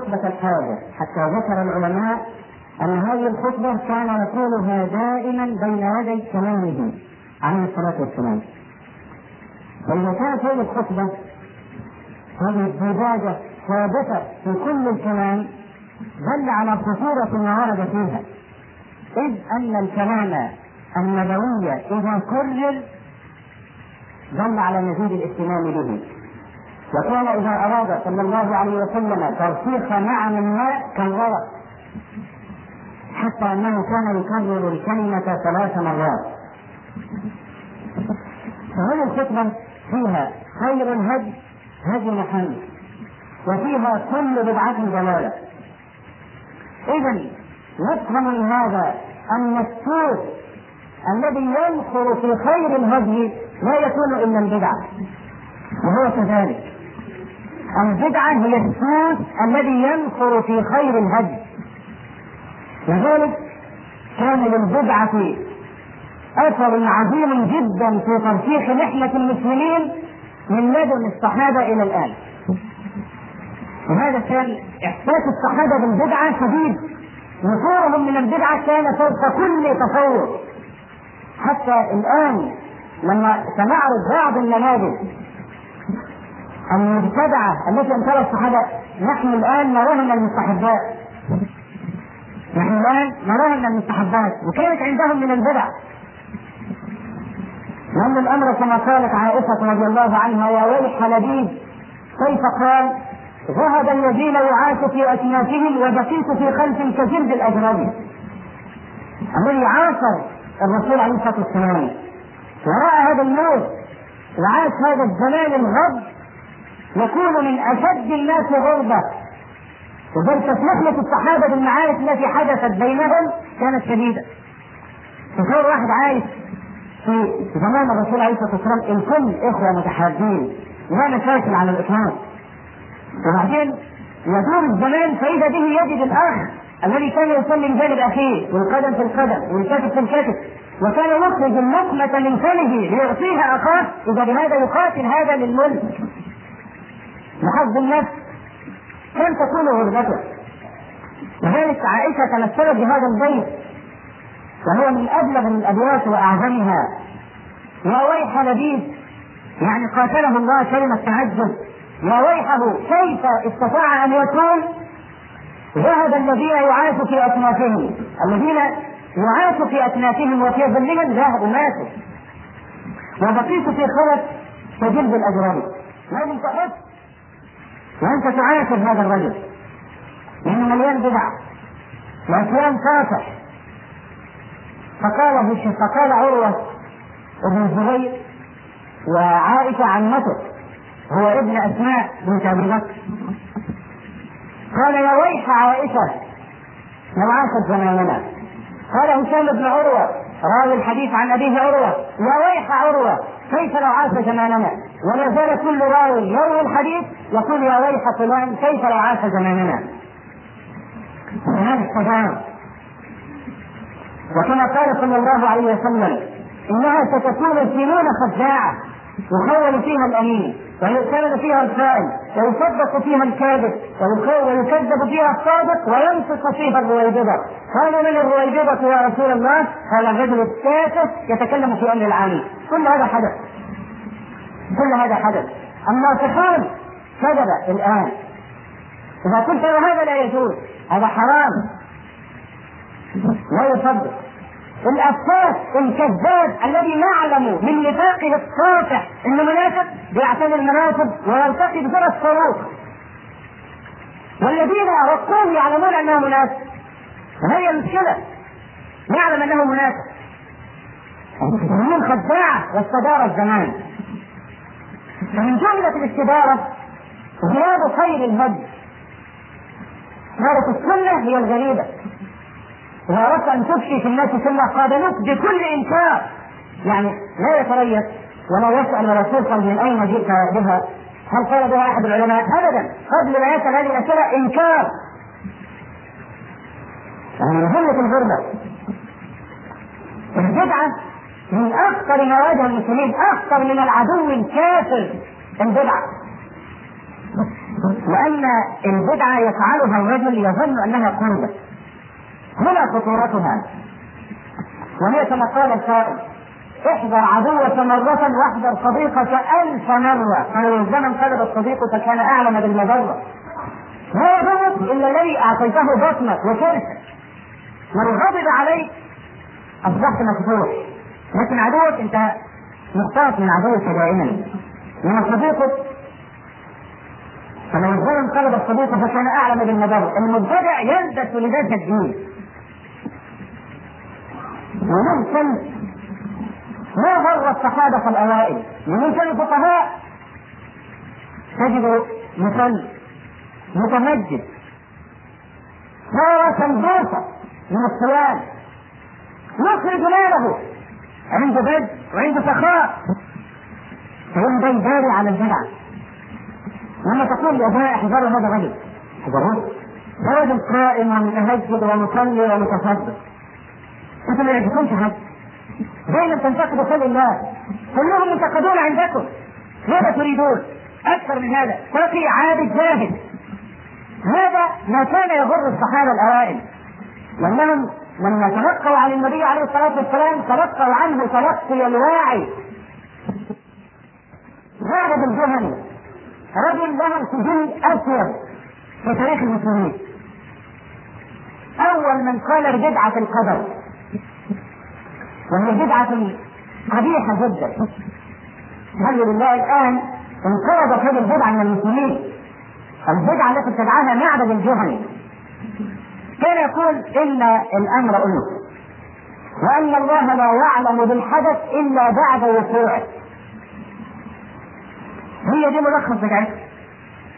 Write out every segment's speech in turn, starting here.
خطبة الحاجة حتى ذكر العلماء أن هذه الخطبة كان يقولها دائما بين يدي كلامه عليه الصلاة والسلام. فإذا كانت هذه الخطبة هذه الزجاجة ثابتة في كل الكلام دل على خطورة ما ورد فيها. إذ أن الكلام النبوي إذا كرر دل على مزيد الاهتمام به. وكان إذا أراد صلى الله عليه وسلم ترسيخ نعم ما كرر حتى أنه كان يكرر الكلمة ثلاث مرات. فهذه الخطبة فيها خير الهدي؟ هدي محمد. وفيها كل بدعة ضلالة. إذا نفهم من هذا أن السوس الذي ينخر في خير الهدي لا يكون إلا البدعة. وهو كذلك. البدعة هي السوس الذي ينخر في خير الهدي. لذلك كان للبدعة أثر عظيم جدا في ترسيخ نحلة المسلمين من لدن الصحابة إلى الآن. وهذا كان إحساس الصحابة بالبدعة شديد. نفورهم من البدعة كان فوق كل تصور. حتى الآن لما سنعرض بعض النماذج المبتدعة التي انكرها الصحابة. نحن الآن نراها من المستحبات. نحن الآن نراها من المستحبات. وكانت عندهم من البدع. لأن الأمر كما قالت عائشة رضي الله عنها يا ويح لبيب كيف قال ذهب الذين يعاش في أكنافهم وبقيت في خلف كجلد الأجراد الذي عاصر الرسول عليه الصلاة والسلام. ورأى هذا الموت وعاش هذا الزمان الغض يكون من أشد الناس غربة. وذلك نحلة الصحابة بالمعارك التي حدثت بينهم كانت شديدة. تخيل واحد عايش في زمان الرسول عليه الصلاة والسلام الكل إخوة متحابين لا مشاكل على الإطلاق. وبعدين يدور الزمان فإذا به يجد الأخ الذي كان يصلي من جانب أخيه والقدم في القدم والكتف في الكتف وكان يخرج اللقمة من فمه ليعطيها أخاه إذا بهذا يقاتل هذا للملك؟ لحظ النفس. كم تكون غربته؟ لذلك عائشة تمثلت بهذا البيت. وهو من أبلغ الأبيات وأعظمها. يا ويح لبيب يعني قاتله الله كلمة تعجب. يا ويحه كيف استطاع أن يكون؟ ذهب الذين يعاش في اكنافهم الذين يعاش في أكنافهم وفي ظلهم ذهبوا ماتوا وبقيت في خلف كجلد الأجرام. لازم تحس وأنت تعاشر هذا الرجل. لأنه مليان بدع واسلام فاتح فقال فقال عروة بن الزبير وعائشة عمته هو ابن أسماء بنت أبي بكر. قال يا ويح عائشة لو عاشت زماننا. قال هشام بن عروة راوي الحديث عن أبيه عروة. يا ويح عروة كيف لو عاش زماننا؟ ولا زال كل راوي يروي الحديث يقول يا ويح فلان كيف لو عاش زماننا؟ هذا التفاهم وكما قال صلى الله عليه وسلم إنها ستكون سنون خداعه يخول فيها الأمين ويؤتمن فيها الخائن ويصدق فيها الكاذب ويكذب فيها الصادق وينفق فيها الرويبضة. قالوا من الرويبضة يا رسول الله؟ قال الرجل التافه يتكلم في أمر العالم كل هذا حدث. كل هذا حدث. الناصحون كذب الآن. إذا قلت هذا لا يجوز؟ هذا حرام. لا يصدق. الافاك الكذاب الذي نعلم من نفاقه الساطع انه منافق بيعتني المناسب ويرتقي بسرعة الصاروخ. والذين وقوه يعلمون أنه منافق. وهي المشكلة. نعلم أنه منافق. من خداعه واستدار الزمان. فمن جملة الاستداره غياب خير الهدي. صارت السنة هي الغريبة. إذا أردت أن تفشي في الناس سنة قابلوك بكل إنكار. يعني لا يتريث ولا يسأل الرسول قال من أين جئت بها. هل قال بها أحد العلماء؟ أبدا. قبل ما يسأل هذه الأسئلة إنكار. يعني من جملة الغربة. البدعة من أخطر ما واجه المسلمين أخطر من العدو الكافر البدعة. لأن البدعة يفعلها الرجل يظن أنها قربة هنا خطورتها. وهي كما قال القائل احذر عدوك مرة واحذر صديقك ألف مرة. فلو الزمن قلب الصديق فكان أعلم بالمضرة. ما يضرك إلا الذي أعطيته بطنك وكرشك لو غضب عليك أصبحت مفتوح. لكن عدوك أنت مختلط من عدوك دائما. من صديقك. فلو الزمن قلب الصديق فكان أعلم بالمضرة المبتدع يلبس لباس الدين. وممكن ما غر الصحابة الأوائل. وممكن الفقهاء تجد مثل متمجد. صار سندوسة من الصيام يخرج ماله. عنده بد وعنده سخاء فيوم ده يداري على البدع لما تقول لأبناء احذروا هذا الرجل. احذروه ده رجل قائم ومتهجد ومصلي ومتصدق. أنتم ما يعجبكمش حد. دائما تنتقدوا خلق الله كلهم منتقدون عندكم. ماذا تريدون؟ أكثر من هذا. تقي عابد جاهد هذا ما كان يضر الصحابه الأوائل. لأنهم لما تلقوا عن النبي عليه الصلاة والسلام تلقوا عنه تلقي الواعي غالب الجهني رجل له سجون أسود في تاريخ المسلمين. أول من قال بدعه القدر. وهي بدعة قبيحة جدا. الحمد لله الآن انقرضت هذه البدعة من المسلمين؟ البدعة التي ابتدعها معبد الجهني كان يقول إن الأمر أنس وأن الله لا يعلم بالحدث إلا بعد وقوعه. هي دي ملخص بدعته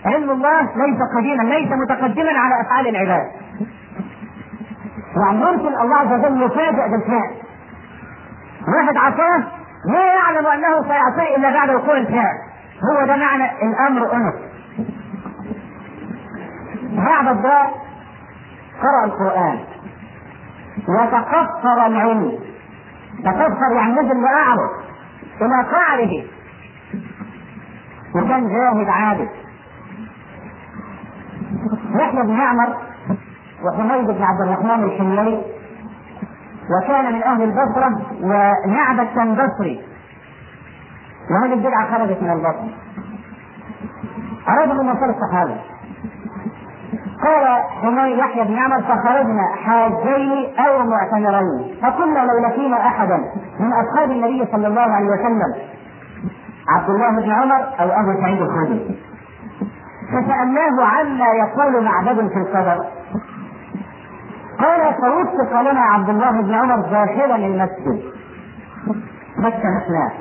علم الله ليس قديما ليس متقدما على أفعال العباد. يعني ممكن الله عز وجل يفاجئ بالفعل. واحد عصاه لا يعلم أنه سيعصيه إلا بعد وقوع الفعل. هو ده معنى الأمر انس بعد الضاء قرأ القرآن. وتقصر العلم. تقصر يعني نزل لأعرض إلى قعره. وكان جاهد عابد يحيى بن معمر وحميد بن عبد الرحمن الحميري وكان من أهل البصرة ومعبد كان بصري. وهذه البدعة خرجت من البصرة. اراد من نصر الصحابة. قال حمي يحيى بن عمر فخرجنا حاجين أو معتمرين. فقلنا لو لقينا أحدا من أصحاب النبي صلى الله عليه وسلم عبد الله بن عمر أو أبو سعيد الخدري. فسألناه عما يقول معبد في القدر. قال فوفق لنا عبد الله بن عمر داخلا المسجد. فاجتمعنا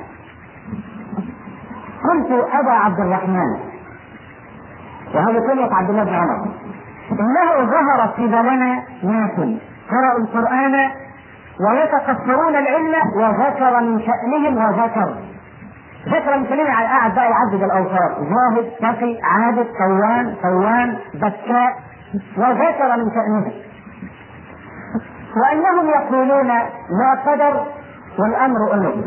قلت أبا عبد الرحمن. وهذا كلمة عبد الله بن عمر. انه ظهر قبلنا ناس. قرأوا القرآن ويتكثرون العلم وذكر من شأنهم وذكر. ذكر من شأنهم على قاعد بقى يعدد الأوصاف زاهد تقي عابد قوام قوام بكاء. وذكر من شأنهم. وأنهم يقولون لا قدر والأمر أمر.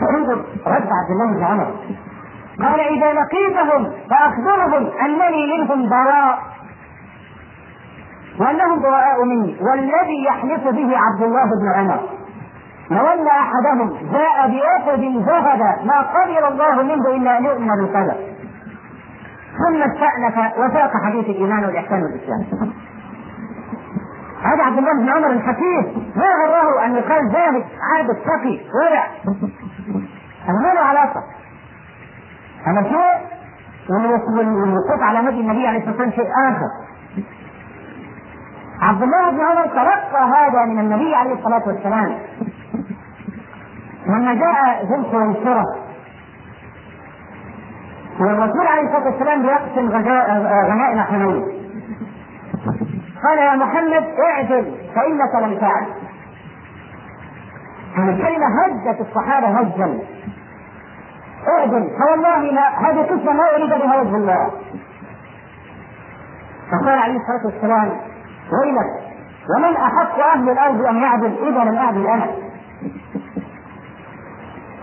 فانظر رد عبد الله بن عمر. قال إذا لقيتهم فأخبرهم أنني منهم براء. وأنهم براء مني. والذي يحلف به عبد الله بن عمر. لو أن أحدهم جاء بأحد ذهب ما قبل الله منه إلا أن يؤمن بالقدر. ثم استأنف وساق حديث الإيمان والإحسان والإسلام. هذا عبد الله بن عمر الحكيم. ما غره أن يقال زاهد عابد تقي ورع. هذا له علاقة شيء والوقوف على نبي النبي عليه الصلاة والسلام شيء آخر. عبد الله بن عمر تلقى هذا من النبي عليه الصلاة والسلام. لما جاء ذو الخويصرة والرسول عليه الصلاة والسلام بيقسم غنائم حنين قال يا محمد اعدل فإنك لم تعد هذه الكلمة هجت الصحابة هجا. اعدل فوالله لا هذه قصة ما أريد بها وجه الله. فقال عليه الصلاة والسلام ويلك ومن أحق أهل الأرض أن يعدل إذا لم أعدل أنا؟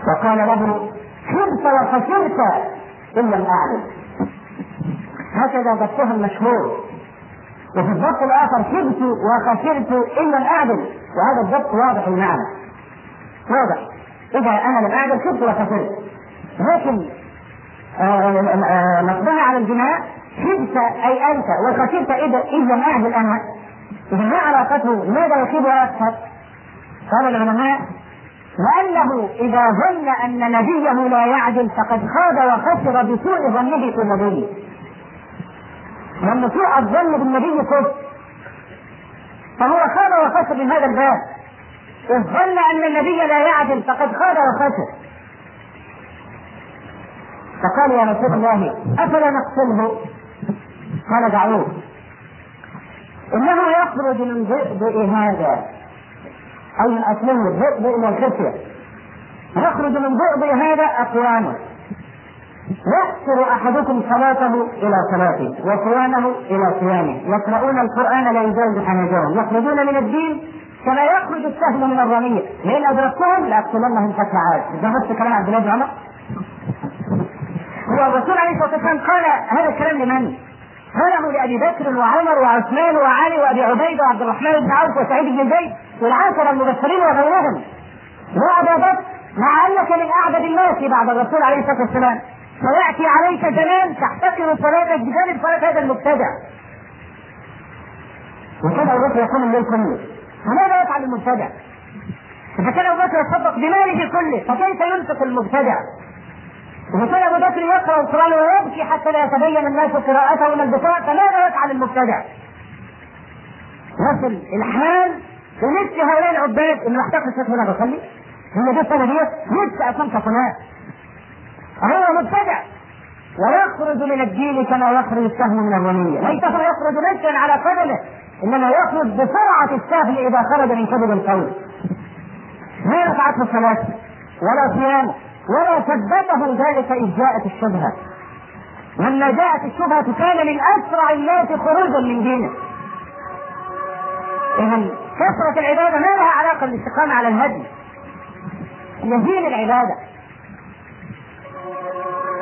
فقال له خبت وخسرت إن لم أعدل هكذا ضبطها المشهور. وفي الضبط الآخر خبت وخسرت إن لم أعدل وهذا الضبط واضح المعنى واضح. إذا أنا لم أعدل خبت وخسرت. لكن نقضها على الجماع خبت أي أنت وخسرت إذا لم أعدل أنا إذا ما علاقته ماذا يصيبها أكثر؟ قال العلماء لأنه إذا ظن أن نبيه لا يعدل فقد خاب وخسر بسوء ظنه في النبي. لأن سوء الظن بالنبي كفر. فهو خاب وخسر من هذا الباب. إذ ظن أن النبي لا يعدل فقد خاب وخسر. فقال يا رسول الله أفلا نقتله؟ قال دعوه. إنه يخرج من ذئب هذا أو من أصله الذئب إلى الخفية. يخرج من ذئب هذا أقوامه. يحصر أحدكم صلاته إلى صلاته وصيامه إلى صيامه. يقرؤون القرآن لا يجاوز حناجرهم. يخرجون من الدين كما يخرج السهم من الرمية لئن أدركتهم لأقتلنهم قتل عاد. ده كلام عبد الله بن عمر؟ والرسول عليه الصلاة والسلام قال هذا الكلام لمن؟ قاله لأبي بكر وعمر وعثمان وعلي وأبي عبيدة وعبد الرحمن بن عوف وسعيد بن زيد والعاشرة المبشرين وغيرهم وأبا بكر مع أنك من أعبد الناس بعد الرسول عليه الصلاة والسلام سيأتي عليك زمان تحتكر صلاتك بجانب صلاة هذا المبتدع وكان أبو بكر يقوم الليل كله فماذا يفعل المبتدع؟ إذا كان أبو بكر يتصدق بماله كله فكيف يمسك المبتدع؟ إذا كان أبو بكر يقرأ القرآن ويبكي حتى لا يتبين الناس قراءته من البكاء فماذا يفعل المبتدع؟ يصل الحال ومثل هؤلاء العباد اللي محتاج الشيخ هنا بصلي هي دي السنة ديت نفسي اكون كفلان هو مبتدع. ويخرج من الدين كما يخرج السهم من الرمية. ليس هو يخرج نفسا على قدمه إنما يخرج بسرعة السهم إذا خرج من كبد القول ما نفعته الصلاة؟ ولا صيام. ولا ثبته ذلك اذ جاءت الشبهة. لما جاءت الشبهة كان من أسرع الناس خروجا من دينه. اذا كثرة العبادة ما لها علاقة بالاستقامة على الهدي. يزيل العبادة.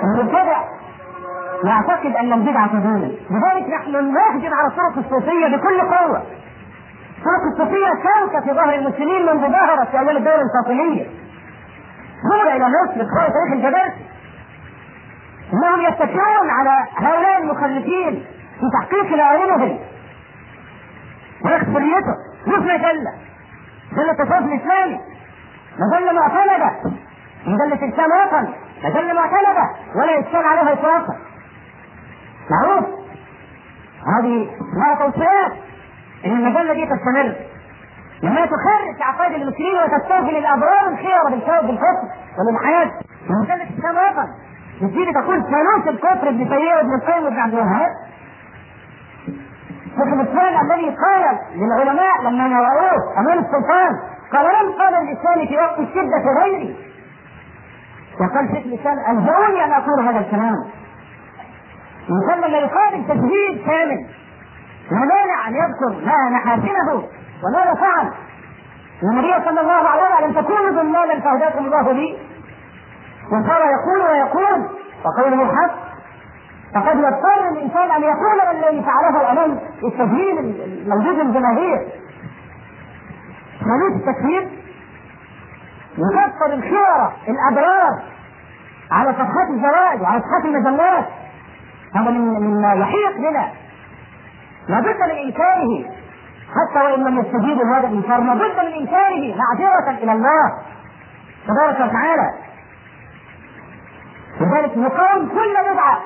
المبتدع يعتقد أن البدعة تزول. لذلك نحن نهجم على الطرق الصوفية بكل قوة. الطرق الصوفية شوكة في ظهر المسلمين منذ ظهرت في أيام الدولة الفاطمية. نرجع إلى مصر بقراءة تاريخ الجبرتي انهم يتكئون على هؤلاء المخلفين في تحقيق لاعينهم ويخبريته مش مجلة مجلة التصوف الإسلامي. مجلة معتمدة مجلة إسلام وطني مجلة معتمدة ولا يشتغل عليها إطلاقا. معروف. هذه لها توصيات. إن المجلة دي تستمر. لما تخرج عقائد المسلمين وتستوفي للأبرار الخير بالشوق بالحكم وللحياة مجلة إسلام وطني بتيجي تقول ثالوث الكفر ابن تيمية وابن القيم وابن عبد الوهاب شيخ الإسلام الذي قال للعلماء لما نوروه أمام السلطان قال لم قال الاسلام في وقت الشدة غيري وقال شيخ الإسلام ألزموني أن أقول هذا الكلام الانسان لما يقابل تجهيز كامل. لا مانع أن يذكر ما محاسنه وماذا فعل؟ النبي صلى الله عليه وسلم لم تكونوا ضلالا فهداكم الله لي. وصار يقول ويقول وقوله حق فقد يضطر الإنسان أن يقول الذي فعله امام التدوين الموجود الجماهير. ملوك التكفير يكفر الخيرة الأبرار على صفحات الزواج وعلى صفحات المجلات. هذا مما يحيق بنا لابد من إنكاره. حتى وإن لم يستجيبوا لهذا الإنكار لابد من إنكاره معذرة إلى الله تبارك وتعالى. لذلك نقاوم كل بدعة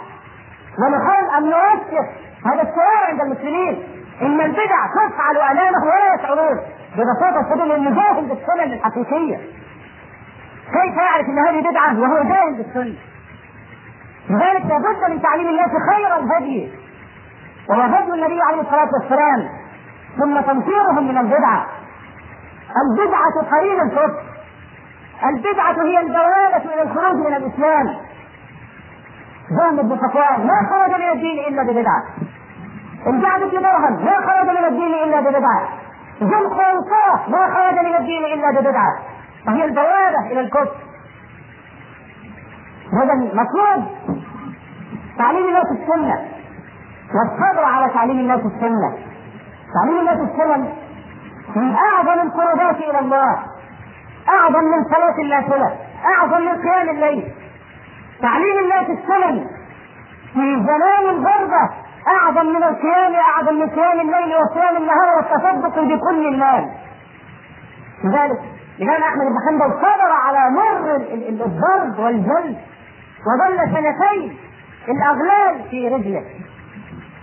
ونحاول أن نرسخ هذا الشعور عند المسلمين. إن البدع تفعل امامه ولا يشعرون ببساطة سبيل المجاهد بالسنن الحقيقية. كيف يعرف إن هذه بدعة وهو جاهل بالسنة؟ لذلك لابد من تعليم الناس خير الهدي. وهو هدي النبي عليه الصلاة والسلام ثم تنفيرهم من البدعة. البدعة قرين الكفر البدعة هي البوابة إلى الخروج من الإسلام. جهم بن صفوان ما خرج من الدين إلا ببدعة. الجعد بن درهم ما خرج من الدين إلا ببدعة. ذو الخنصاء ما خرج من الدين إلا ببدعة. وهي البوابة إلى الكفر. هذا مطلوب تعليم الناس السنة. والصبر على تعليم الناس السنة. تعليم الناس السنة من أعظم القربات إلى الله. أعظم من صلاة النافله أعظم من قيام الليل. تعليم الناس السنن في زمان الغربة أعظم من القيام أعظم من قيام الليل وصيام النهار والتصدق بكل المال. لذلك الإمام أحمد بن حنبل صبر على مر الضرب والجلد وظل سنتين الأغلال في رجله.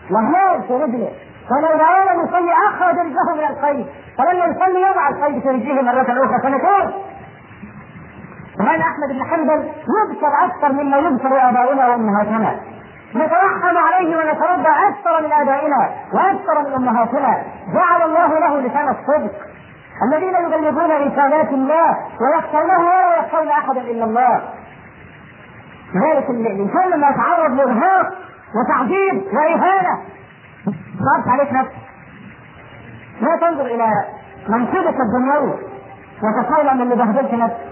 الأغلال في رجله. ولو رآنا يصلي أخرج رجله من القيد فلما يصلي يضع القيد في رجله مرة أخرى سنتين الإمام أحمد بن حنبل يذكر أكثر مما يذكر آباؤنا وأمهاتنا. نترحم عليه ونتربى أكثر من آبائنا وأكثر من أمهاتنا. جعل الله له لسان الصدق. الذين يبلغون رسالات الله ويخشونه ولا يخشون أحدا إلا الله. لذلك الإنسان لما يتعرض لإرهاق وتعذيب وإهانة صارت عليك نفسك. لا تنظر إلى منصبك الدنيوي وتقول من اللي بهدلت نفسك.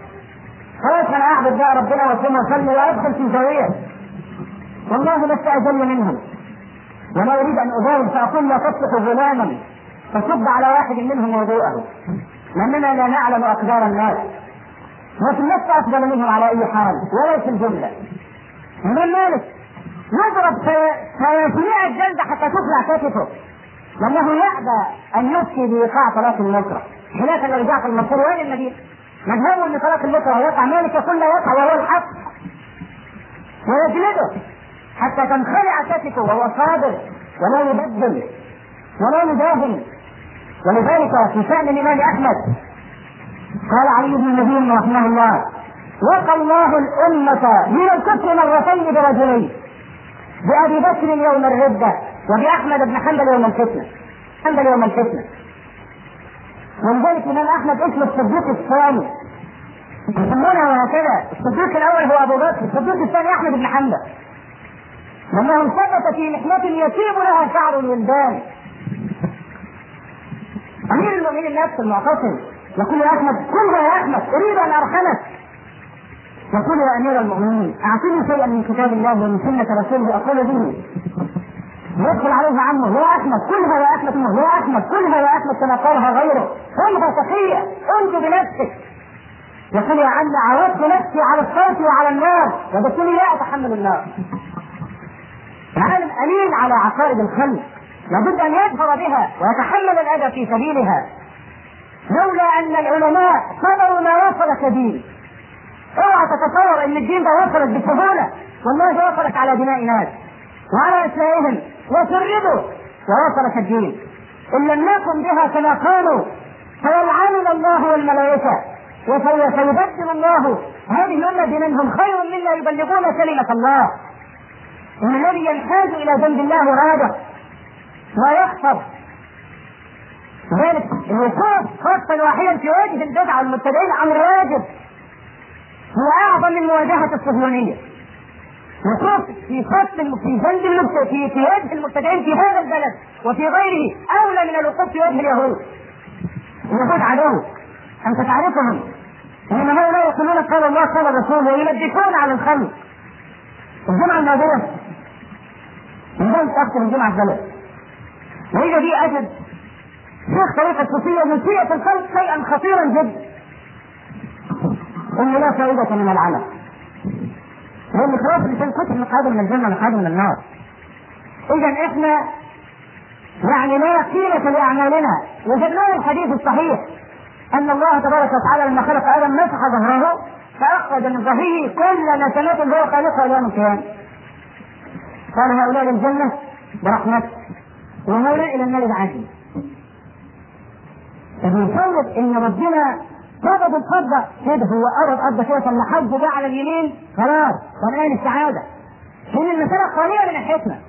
خلاص أنا أعبد بقى ربنا واصوم واصلي وادخل في زاوية. والله لست اذل منهم. ولا أريد أن اضايق فأقول لا تصلح غلاما فصب على واحد منهم وضوءه. لأننا لا نعلم أقدار الناس. لكن لست أفضل منهم على أي حال ولا في الجملة. الامام مالك يضرب ثلاثمائة جلدة حتى تخلع كتفه لأنه يأبى أن يفتي بإيقاع طلاق المكره خلافا لو في المنصور وين المدينة؟ مذهبه ان طلاق المكره يقع مالك يقول لا يقع وهو الحق. ويجلده. حتى تنخلع كتفه وهو صابر ولا يبدل ولا يداهن. ولذلك في شأن الإمام أحمد قال علي بن المدين رحمه الله وقى الله الأمة من الكفر مرتين برجلين. بأبي بكر يوم الردة وبأحمد بن حنبل يوم الفتنة. حنبل يوم الفتنة. ولذلك الإمام أحمد اسمه الصديق الثاني. يسمونها هكذا. الصديق الأول هو أبو بكر الصديق الثاني أحمد بن حنبل. لأنه ثبت في محنة يتيب لها شعر الولدان. أمير المؤمنين نفسه المعتصم. يقول يا أحمد كلها يا أحمد أريد أن أرحمك. يقول يا أمير المؤمنين اعطني شيئا من كتاب الله ومن سنة رسوله أقول به. يدخل عليه عمه يا أحمد كلها يا أحمد يا أحمد كلها يا أحمد كما قالها غيره. كلها تقية انت بنفسك يقول يا عم عودت نفسي على الصوت وعلى النار. وبالتالي لا أتحمل النار. العالم امين على عقائد الخلق. لابد أن يظهر بها ويتحمل الأذى في سبيلها. لولا أن العلماء صبروا ما وصلك دين اوعى تتصور ان الدين ده وصلك بسهوله والله وصلك على دماء ناس. وعلى أسمائهم. وشردوا ووصلت الدين. إن لم نكن بها كما قالوا فيلعننا الله والملائكة. وسيبدل الله. هذه الأمة بمنهم خير منا يبلغون كلمة الله. إن الذي ينحاز إلى جنب الله رادع ويخطر ذلك الوقوف خطا واحدا في وجه البدعة والمبتدعين أمر واجب هو أعظم من مواجهة الصهيونية. وقوف في خط في جنب في في وجه المبتدعين في هذا البلد وفي غيره أولى من الوقوف في وجه اليهود. اليهود عدو أنت تعرفهم إنما هؤلاء يقولون قال الله قال الرسول ويلبسون على الخلق الجمعة الماضية من ذلك أختم الجمعة الثالثة وإذا بي أجد شيخ طريقة الصوفية نسيئة الخلق شيئا خطيرا جدا. إنه لا فائدة من العمل. لأن خلاص الإنسان كتب مقعده من الجنة مقعده من النار. إذا إحنا يعني لا قيمة لأعمالنا. وجدنا الحديث الصحيح أن الله تبارك وتعالى لما خلق آدم مسح ظهره فأخرج من ظهره كل نسمات هو خالقها يوم القيامة. قال هؤلاء للجنة برحمته وهؤلاء إلى النار بعدل فبيفوت إن ربنا قبض القبضة كده هو قرب قبضة كده ثم حجه جه على اليمين. خلاص. والآن السعادة حين المسألة خالية من الحكمة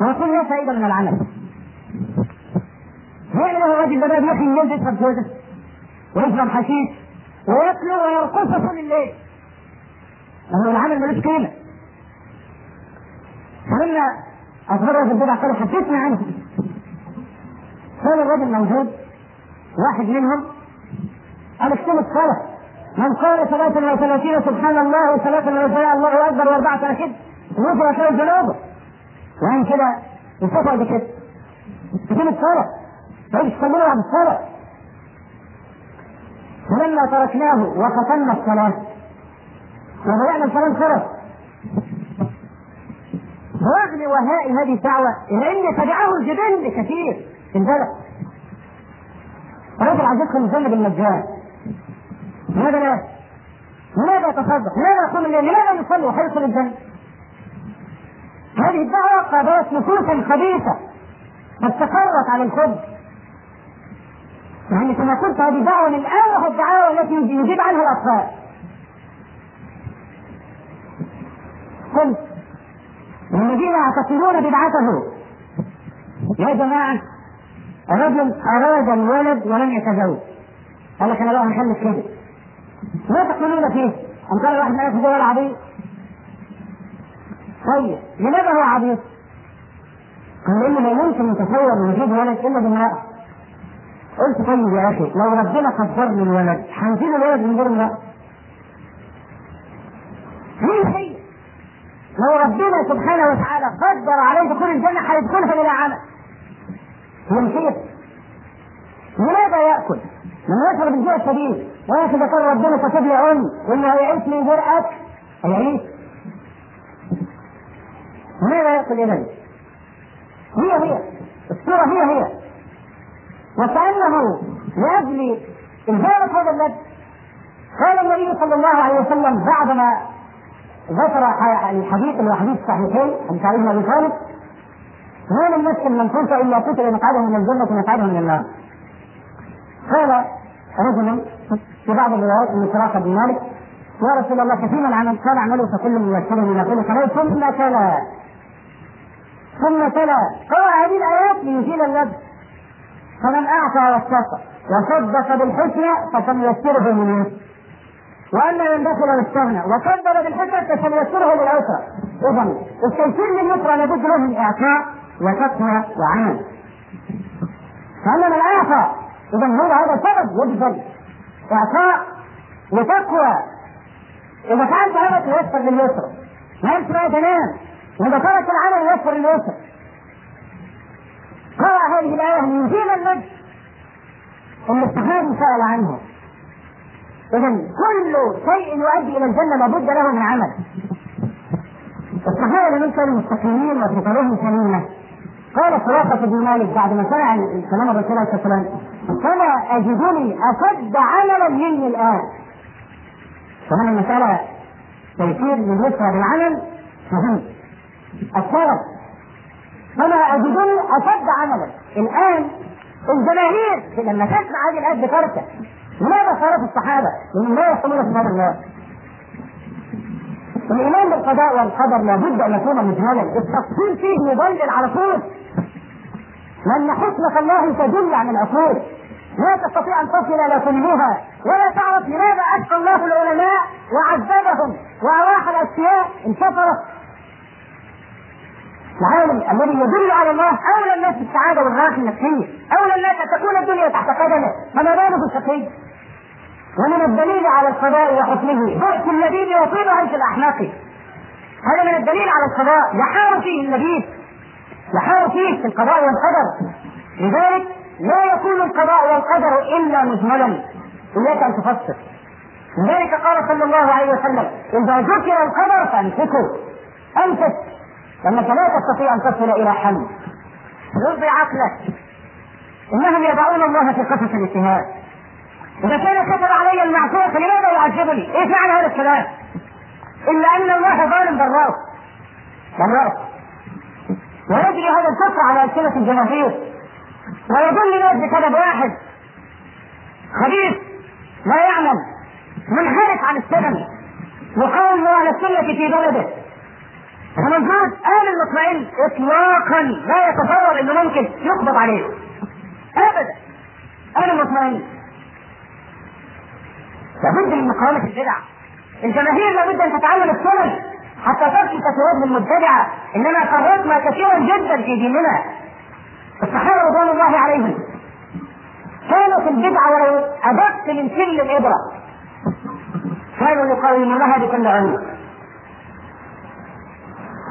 ويكون لا فائدة من العمل. هي له الراجل ده؟ بقى يحيي الليل يشرب جوزة ويشرب حشيش وياكله ويرقص طول الليل. هو العمل ملوش قيمة. فلما أخبره في البدع قال حدثنا عنه. كان الرجل موجود واحد منهم قال اكتب الصلاة. من قال ثلاثة وثلاثين سبحان الله وثلاثة وثلاثين الله أكبر وأربعة أكد غفرت له ذنوبه وعن كده انتفع بكده اكتب الصلاة. فايش تستمر على الصلاة. فلما تركناه وختمنا الصلاة وبدأنا الصلاة خرج رغم وهاء هذه الدعوة إلى أن تبعه الجبن كثير في البلد رجل عايز يدخل لماذا لا؟ لماذا يتصدق؟ لماذا يقوم الليل؟ لماذا يصلي وحيدخل الجنة؟ هذه الدعوة قابلت نفوسا خبيثة قد تقرت على الخبز يعني كما قلت هذه دعوة من أوه الدعاوى التي يجيب عنها الأطفال قلت والذين يعتقدون بدعته يا جماعة رجل أراد الولد ولم يتزوج قال لك أنا بقى هخلف كده ما تقولون فيه؟ أم قال واحد ما يتزوج عبيط طيب لماذا هو عبيط؟ قال إنه لا يمكن يتصور وجود ولد إلا بامرأة قلت طيب يا أخي لو ربنا قدر لي الولد هنجيب الولد من غير امرأة مين هي؟ لو ربنا سبحانه وتعالى قدر عليه دخول الجنة هيدخلها بلا عمل يمشيك لماذا يأكل؟ من يشرب الجوع الشديد إذا كان ربنا كتب لي أم وإنه هيعيش من غير أكل هيعيش لماذا يأكل إذا؟ هي هي. الصورة هي هي. وكأنه لأجل إنزال هذا اللبس قال النبي صلى الله عليه وسلم بعدما ذكر الحديث من الحديث الصحيحين حديث علي بن أبي طالب ما من نفس منفوسه إلا قتل مقعده من الجنة ومقعده من النار. قال رجل في بعض الروايات من سراقه بن مالك يا رسول الله كثير العمل قال اعملوا فكل ميسر لما قل قال ثم تلا. ثم تلا. قال هذه الآيات ليزيل اللبس فمن أعطى واتقى وصدق بالحسنى فسنيسره من يسر. واما من دخل واستغنى وكذب بالحسنى فسنيسره للعسرى اذا التيسير لليسرى لابد له من إعطاء وتقوى وعمل. فأما من أعطى اذا هو هذا سبب يجزل اعطاء وتقوى. إذا فعلت هذا تيسر لليسرى ما يسرى تنام وإذا ترك العمل يسر لليسر. قرأ هذه الآية من المجد. اللي الصحابي سأل عنه. إذا كل شيء يؤدي إلى الجنة لابد له من عمل. الصحابة لم كانوا مستقيمين وفطرهم سليمة. قال سراقة بن مالك بعد ما سمع كلام الرسول عليه الصلاة والسلام فلا أجدني أشد عملا مني الآن. طبعا المسألة تيسير لليسرى بالعمل فهمت. السبب فلا أجدني أشد عملا. الآن الجماهير لما تسمع هذه الآية بتركة لماذا خالف الصحابة؟ لانهم لا يصلون في هذا النار الايمان بالقضاء والقدر لابد أن يكون مجملا التفصيل فيه مضلل على طول لأن حكمه الله تدل عن العقول لا تستطيع أن تصل إلى كلها ولا تعرف لماذا اشقى الله العلماء وعذبهم واراح الأشياء انتصرت العالم الذي يدل على الله أولى الناس بالسعادة والراحة النفسيه أولى الناس أن تكون الدنيا تحت قدمه فما باله الشقي ومن الدليل على القضاء وحكمه بؤس اللبيب يصيب عيش الاحماق هذا من الدليل على القضاء يحار فيه اللبيب يحار فيه في القضاء والقدر. لذلك لا يكون القضاء والقدر إلا مجملا. إياك أن تفسر. لذلك قال صلى الله عليه وسلم إذا ذكر القدر فامسكوا امسك. لأنك لا تستطيع أن تصل إلى حل. رضي عقلك. إنهم يضعون الله في قفص الاجتهاد إذا كان كتب علي المعصيه فلماذا يعذبني؟ إيش معنى هذا الكلام؟ إلا أن الله ظالم بالراس بالراس ويجري هذا الكفر على السنة الجماهير. ويضل الناس بسبب واحد. خبيث لا يعلم منحرف عن السنن يقاوم على السنة في بلده. فمنفوذ آل المطمئن إطلاقا لا يتصور إنه ممكن يقبض عليه. أبدا آل المطمئن. لابد من مقاومة البدع. الجماهير لابد أن تتعلم السنن حتى تمشي تتوب المبتدعة إنما فرطنا كثيرا جدا في ديننا. الصحابة رضوان الله عليهم. كانت البدعة ولو أدق من سل الإبرة. كانوا يقاومونها بكل عنف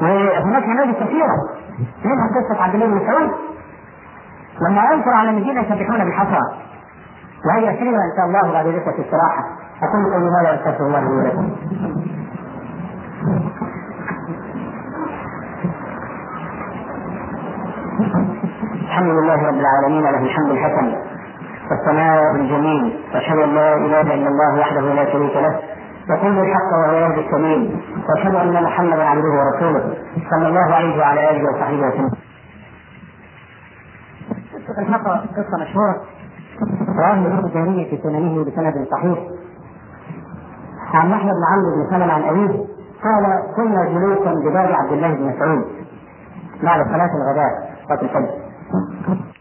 وهناك نماذج كثيرة. منها قصة عبد الله بن مسعود لما أنكر على الذين يسبحون بالحصى وهي كلمة إن شاء الله بعد ذكر الاستراحة أقول قولي هذا وأستغفر الله لي ولكم. الحمد لله رب العالمين له الحمد الحسن والثناء الجميل وأشهد أن لا إله إلا الله وحده لا شريك له يقول الحق وهو يهدي السبيل وأشهد أن محمدا عبده ورسوله صلى الله عليه وعلى آله وصحبه وسلم. قصة الحق قصة مشهورة رواه الإمام الجهري في سننه بسند صحيح عن يحيى بن عمرو بن سلمة عن أبيه قال كنا جلوسا بباب عبد الله بن مسعود بعد صلاة الغداء. صلاة الفجر